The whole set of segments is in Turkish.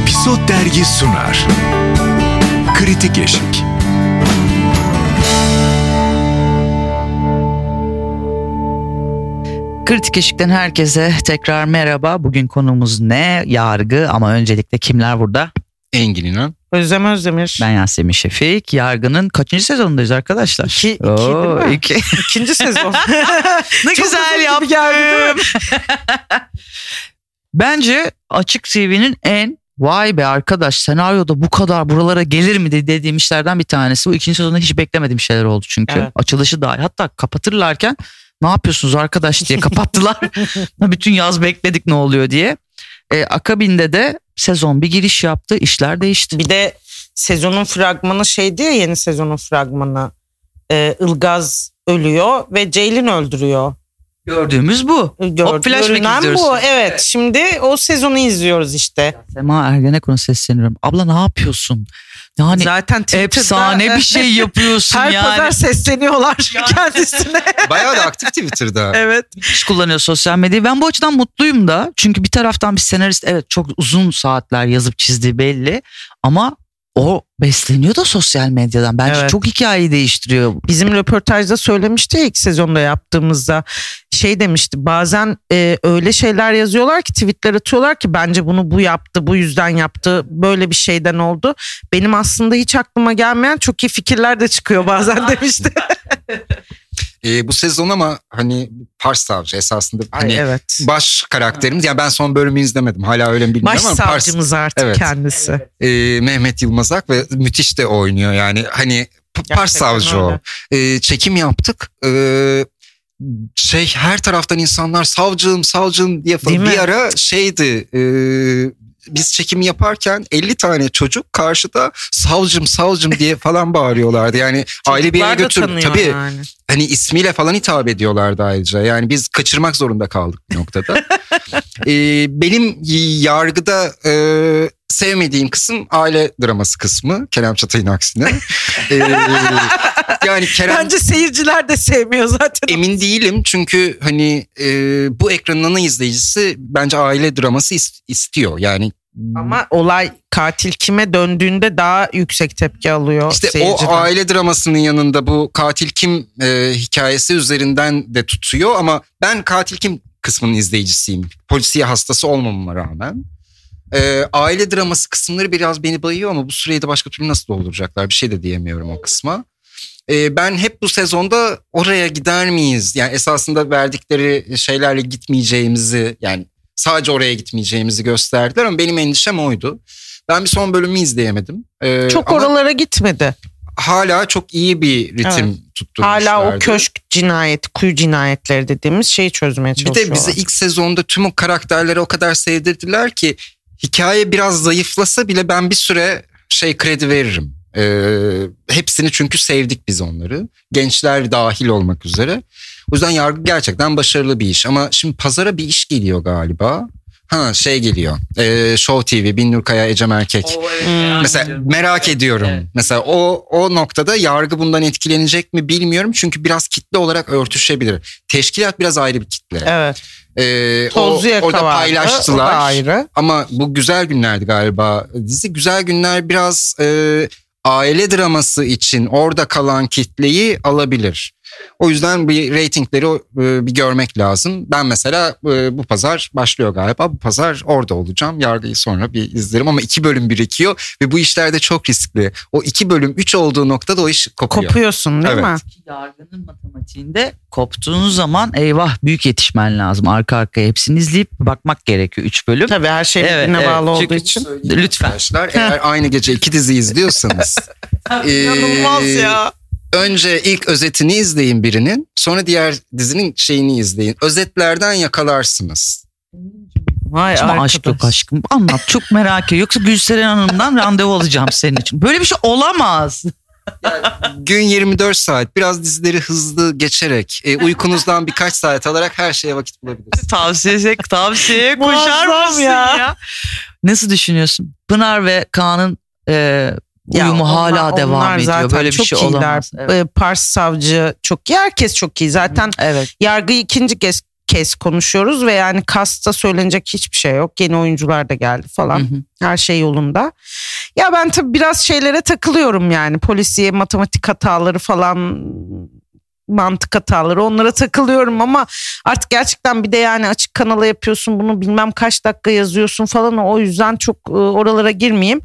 Episod Dergi sunar. Kritik Eşik. Kritik Eşik'ten herkese tekrar merhaba. Bugün konumuz ne? Yargı ama öncelikle kimler burada? Engin İnan. Özlem Özdemir. Ben Yasemin Şefik. Yargı'nın kaçıncı sezonundayız arkadaşlar? İki, iki Oo, değil mi? iki. İkinci sezon. ne Çok güzel yaptım. geldi? Bence Açık TV'nin en vay be arkadaş senaryoda bu kadar buralara gelir mi de- dediğim işlerden bir tanesi. Bu ikinci sezonda hiç beklemediğim şeyler oldu çünkü. Evet. Açılışı dahi hatta kapatırlarken ne yapıyorsunuz arkadaş diye kapattılar. Bütün yaz bekledik ne oluyor diye. E, akabinde de sezon bir giriş yaptı işler değişti. Bir de sezonun fragmanı şeydi ya yeni sezonun fragmanı. Ee, Ilgaz ölüyor ve Ceylin öldürüyor. Gördüğümüz bu. Gör, flashback görünen izliyoruz. bu. Evet şimdi o sezonu izliyoruz işte. Sema Ergenekon'a sesleniyorum. Abla ne yapıyorsun? Yani Zaten Twitter'da efsane bir şey yapıyorsun Her yani. pazar sesleniyorlar kendisine. Bayağı da aktif Twitter'da. evet. iş kullanıyor sosyal medyayı. Ben bu açıdan mutluyum da. Çünkü bir taraftan bir senarist evet çok uzun saatler yazıp çizdiği belli. Ama o besleniyor da sosyal medyadan. Bence Evet. çok hikayeyi değiştiriyor. Bizim röportajda söylemişti ya ilk sezonda yaptığımızda şey demişti bazen e, öyle şeyler yazıyorlar ki tweetler atıyorlar ki bence bunu bu yaptı bu yüzden yaptı böyle bir şeyden oldu. Benim aslında hiç aklıma gelmeyen çok iyi fikirler de çıkıyor bazen demişti. Ee, bu sezon ama hani Pars Savcı esasında Ay, hani evet. baş karakterimiz. Yani ben son bölümü izlemedim. Hala öyle mi bilmiyorum ama Pars, Başsavcımız artık Evet. kendisi. e, Mehmet Yılmazak ve müthiş de oynuyor. Yani hani P- Pars Gerçekten Savcı o. öyle. E, çekim yaptık. E, şey her taraftan insanlar savcım savcım diye falan. Değil mi? Bir ara şeydi e, biz çekim yaparken 50 tane çocuk karşıda savcım savcım diye falan bağırıyorlardı. Yani aile bir yere götür. Tabii yani. hani ismiyle falan hitap ediyorlardı ayrıca. Yani biz kaçırmak zorunda kaldık bir noktada. Ee, benim yargıda e, sevmediğim kısım aile draması kısmı. Kerem Çatay'ın aksine. Ee, yani Kerem Bence seyirciler de sevmiyor zaten. emin değilim çünkü hani e, bu ekranın ana izleyicisi bence aile draması is- istiyor. Yani Ama olay katil kime döndüğünde daha yüksek tepki alıyor İşte seyirciden. o aile dramasının yanında bu katil kim e, hikayesi üzerinden de tutuyor ama ben katil kim kısmının izleyicisiyim. Polisiye hastası olmamama rağmen. E, aile draması kısımları biraz beni bayıyor ama bu süreyi de başka türlü nasıl dolduracaklar bir şey de diyemiyorum o kısma. E, ben hep bu sezonda oraya gider miyiz? Yani esasında verdikleri şeylerle gitmeyeceğimizi yani sadece oraya gitmeyeceğimizi gösterdiler ama benim endişem oydu. Ben bir son bölümü izleyemedim. E, Çok oralara gitmedi. hala çok iyi bir ritim Evet. tutturmuşlardı. Hala o köşk cinayeti, kuyu cinayetleri dediğimiz şeyi çözmeye Bir çalışıyorlar. de bize ilk sezonda tüm o karakterleri o kadar sevdirdiler ki hikaye biraz zayıflasa bile ben bir süre şey kredi veririm. Ee, hepsini çünkü sevdik biz onları. Gençler dahil olmak üzere. O yüzden yargı gerçekten başarılı bir iş. Ama şimdi pazara bir iş geliyor galiba. Ha şey geliyor. Ee, Show TV, Binnur Kaya, Ecem Erkek. Hmm. Mesela merak ediyorum. Mesela o o noktada yargı bundan etkilenecek mi bilmiyorum. Çünkü biraz kitle olarak örtüşebilir. Teşkilat biraz ayrı bir kitle. Evet. O, Tozlu yaka orada paylaştılar. O ayrı. Ama bu güzel günlerdi galiba. Dizi güzel günler biraz e, aile draması için orada kalan kitleyi alabilir. O yüzden bir reytingleri e, bir görmek lazım. Ben mesela e, bu pazar başlıyor galiba. Bu pazar orada olacağım. Yargıyı sonra bir izlerim ama iki bölüm birikiyor ve bu işlerde çok riskli. O iki bölüm üç olduğu noktada o iş kopuyor. Kopuyorsun değil Evet. mi? Yargının matematiğinde koptuğun zaman eyvah büyük yetişmen lazım. Arka arkaya hepsini izleyip bakmak gerekiyor 3 bölüm. Tabii her şey Evet, birbirine evet. bağlı olduğu Çünkü- için. Lütfen. Arkadaşlar eğer aynı gece iki dizi izliyorsanız e, İnanılmaz ya. Önce ilk özetini izleyin birinin sonra diğer dizinin şeyini izleyin. Özetlerden yakalarsınız. Vay mi arkadaş. aşk yok aşkım? Anlat çok merak ediyorum. Yoksa Gülseren Hanım'dan randevu alacağım senin için. Böyle bir şey olamaz. Gün 24 saat biraz dizileri hızlı geçerek e, uykunuzdan birkaç saat alarak her şeye vakit bulabilirsiniz. Tavsiye, tavsiye koşar mısın ya. ya? Nasıl düşünüyorsun? Pınar ve Kaan'ın e, Ya uyumu onlar- hala devam onlar ediyor. zaten Böyle bir çok şey iyiler. olamaz. Evet. Ee, Pars savcı çok iyi. Herkes çok iyi. Zaten evet. yargıyı ikinci kez kez konuşuyoruz ve yani kasta söylenecek hiçbir şey yok. Yeni oyuncular da geldi falan. Hı hı. Her şey yolunda. Ya ben tabii biraz şeylere takılıyorum yani. Polisiye matematik hataları falan mantık hataları onlara takılıyorum ama artık gerçekten bir de yani açık kanala yapıyorsun bunu bilmem kaç dakika yazıyorsun falan o yüzden çok e, oralara girmeyeyim.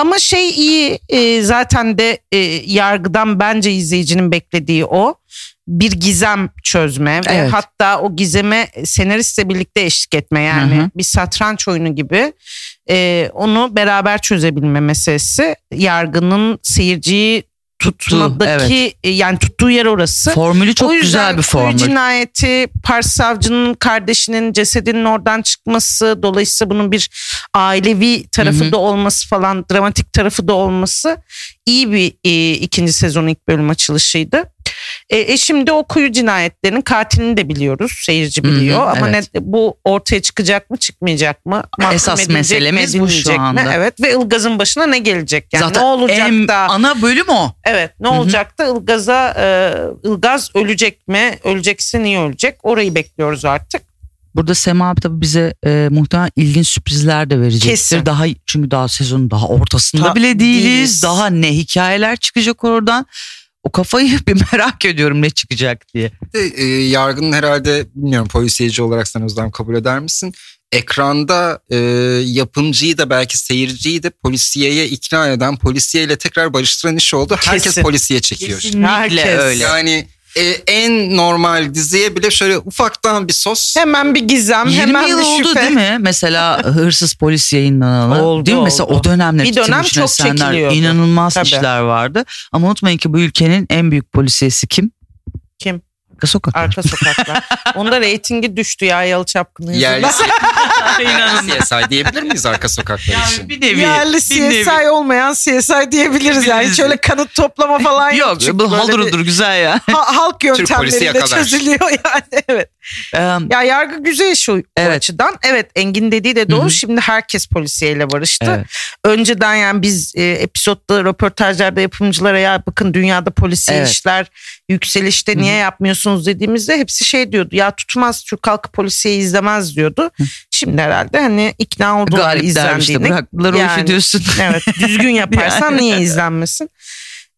Ama şey iyi e, zaten de e, yargıdan bence izleyicinin beklediği o bir gizem çözme ve Evet. hatta o gizeme senaristle birlikte eşlik etme yani Hı hı. bir satranç oyunu gibi e, onu beraber çözebilme meselesi yargının seyirciyi tutmadaki e, yani tuttuğu yer orası. Formülü çok O yüzden güzel bir formül. cinayeti, Pars savcının kardeşinin cesedinin oradan çıkması, dolayısıyla bunun bir ailevi tarafı Hı hı. da olması falan, dramatik tarafı da olması iyi bir e, ikinci sezonun ilk bölüm açılışıydı. E, e şimdi o kuyu cinayetlerinin katilini de biliyoruz, seyirci Hı hı, biliyor ama evet. ne, bu ortaya çıkacak mı, çıkmayacak mı? Mahkum Esas edilecek mi, meselemiz bu şu edilmeyecek mi? anda. Evet ve Ilgaz'ın başına ne gelecek? Yani Zaten ne olacak en da? ana bölüm o. Evet ne Hı hı. olacak da Ilgaz'a e, Ilgaz ölecek mi? Ölecekse niye ölecek? Orayı bekliyoruz artık. Burada Sema abi tabii bize e, muhtemelen ilginç sürprizler de verecektir. Kesin. Daha çünkü daha sezonun daha ortasında Ta- bile değiliz. değiliz. Daha ne hikayeler çıkacak oradan. O kafayı bir merak ediyorum ne çıkacak diye. De, e, yargının herhalde bilmiyorum polisiyeci olarak sen Özlem kabul eder misin? Ekranda e, yapımcıyı da belki seyirciyi de polisiyeye ikna eden, polisiyeyle tekrar barıştıran iş oldu. Herkes Kesin. polisiye çekiyor. Kesinlikle Herkes. öyle. Yani e, en normal diziye bile şöyle ufaktan bir sos. Hemen bir gizem, 20 hemen yıl bir oldu şüphe. değil mi? Mesela Hırsız Polis yayınlanalı. Oldu, değil mi? Mesela oldu. o dönemler Bir dönem çok Esenler, çekiliyordu. inanılmaz Tabii. işler vardı. Ama unutmayın ki bu ülkenin en büyük polisiyesi kim? Kim? Arka sokak. Arka sokaklar. Onda reytingi düştü ya Yalı Çapkın'ın Yerli. CSI diyebilir miyiz arka sokaklar Yani için? bir nevi. Yerli bir nevi. CSI olmayan CSI diyebiliriz yani. Hiç öyle kanıt toplama falan yok. Yok bu huldur güzel ya. ha- halk yöntemleriyle çözülüyor yani. Evet. Ee, Ya yargı güzel o Evet. açıdan. Evet Engin dediği de doğru. Hı hı. Şimdi herkes polisiyeyle barıştı. Evet. Önceden yani biz e, episodda röportajlarda yapımcılara ya bakın dünyada polisiye Evet. işler yükselişte niye yapmıyorsunuz dediğimizde hepsi şey diyordu. Ya tutmaz Türk halkı polisiye izlemez diyordu. Şimdi herhalde hani ikna oldular Galip bıraktılar o işi Yani- diyorsun. Evet düzgün yaparsan niye izlenmesin?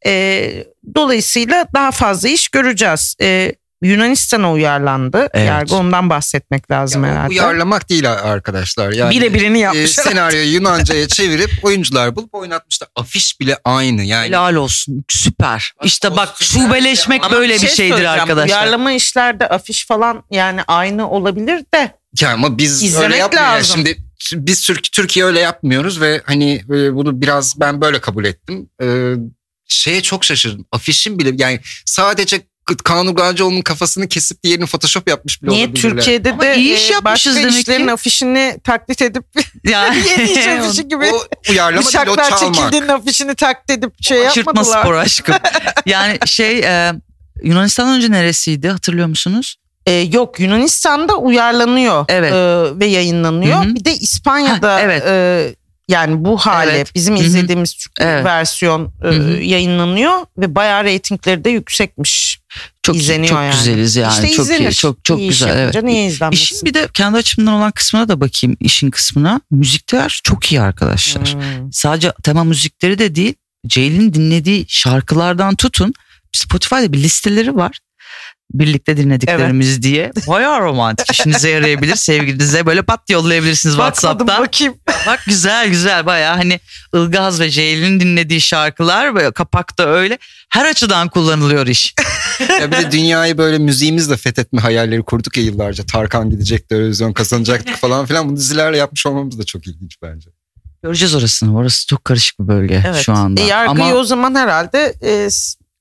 Ee, dolayısıyla daha fazla iş göreceğiz. Ee, Yunanistan'a uyarlandı. Evet. Yargı ondan bahsetmek lazım Ya, o herhalde. uyarlamak değil arkadaşlar. Yani, Birebirini e, yapmışlar. senaryoyu Yunanca'ya çevirip oyuncular bulup oynatmışlar. Afiş bile aynı yani. Helal olsun süper. İşte bak şubeleşmek ya. böyle bir şey şeydir arkadaşlar. Uyarlama işlerde afiş falan yani aynı olabilir de. Ya ama biz İzlemek öyle yapmıyoruz. Yani lazım. Şimdi biz Türk Türkiye öyle yapmıyoruz ve hani e, bunu biraz ben böyle kabul ettim. Ee, şeye çok şaşırdım. Afişin bile yani sadece Kaan Urgancıoğlu'nun kafasını kesip diğerini Photoshop yapmış bile Niye. Türkiye'de Ama de iyi iş e, yapmışız başka demek işlerin ki. afişini taklit edip Yani yeni iş afişi gibi O uyarlama değil o çalmak. çekildiğinin afişini taklit edip şey Çırpma yapmadılar. spor aşkım. Yani şey e, Yunanistan'dan önce neresiydi hatırlıyor musunuz? Ee, yok Yunanistan'da uyarlanıyor Evet. e, ve yayınlanıyor. Hı hı. Bir de İspanya'da Ha, evet. e, yani bu hale Evet. bizim izlediğimiz Evet. versiyon e, Hı hı. yayınlanıyor ve bayağı reytingleri de yüksekmiş. Çok İzleniyor çok yani. güzeliz yani. işte çok izlenir. iyi. Çok çok İyi güzel evet. niye izlenmesin? İşin bir de kendi açımdan olan kısmına da bakayım işin kısmına. Müzikler çok iyi arkadaşlar. Hmm. Sadece tema müzikleri de değil. Ceylin'in dinlediği şarkılardan tutun. Spotify'da bir listeleri var. Birlikte dinlediklerimiz diye. Bayağı romantik. İşinize yarayabilir. Sevgilinize böyle pat yollayabilirsiniz Bakmadım WhatsApp'tan. bakayım. Bak güzel güzel bayağı hani Ilgaz ve Ceylin'in dinlediği şarkılar ve kapakta öyle. Her açıdan kullanılıyor iş. Ya bir de dünyayı böyle müziğimizle fethetme hayalleri kurduk ya yıllarca. Tarkan gidecekti, Eurovision kazanacaktık falan filan. Bu dizilerle yapmış olmamız da çok ilginç bence. Göreceğiz orasını. Orası çok karışık bir bölge Evet. şu anda. E, yargıyı Ama o zaman herhalde e,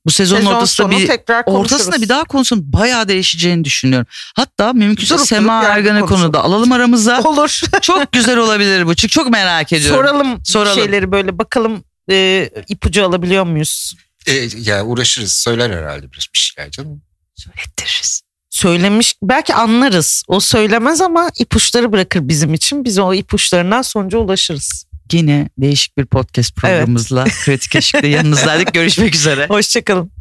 bu sezonun sezon ortasında bir tekrar ortasında bir daha konusunun bayağı değişeceğini düşünüyorum. Hatta mümkünse Durup Sema durup konuşalım. konuda alalım aramıza. olur. çok güzel olabilir bu. Çünkü çok merak ediyorum. Soralım, Soralım. şeyleri böyle bakalım e, ipucu alabiliyor muyuz? E, ya uğraşırız, söyler herhalde biraz bir şeyler canım. Söylettiririz. Söylemiş belki anlarız. O söylemez ama ipuçları bırakır bizim için. Biz o ipuçlarından sonuca ulaşırız. Yine değişik bir podcast programımızla Kritik Eşik'te yanınızdaydık. Görüşmek üzere. Hoşçakalın.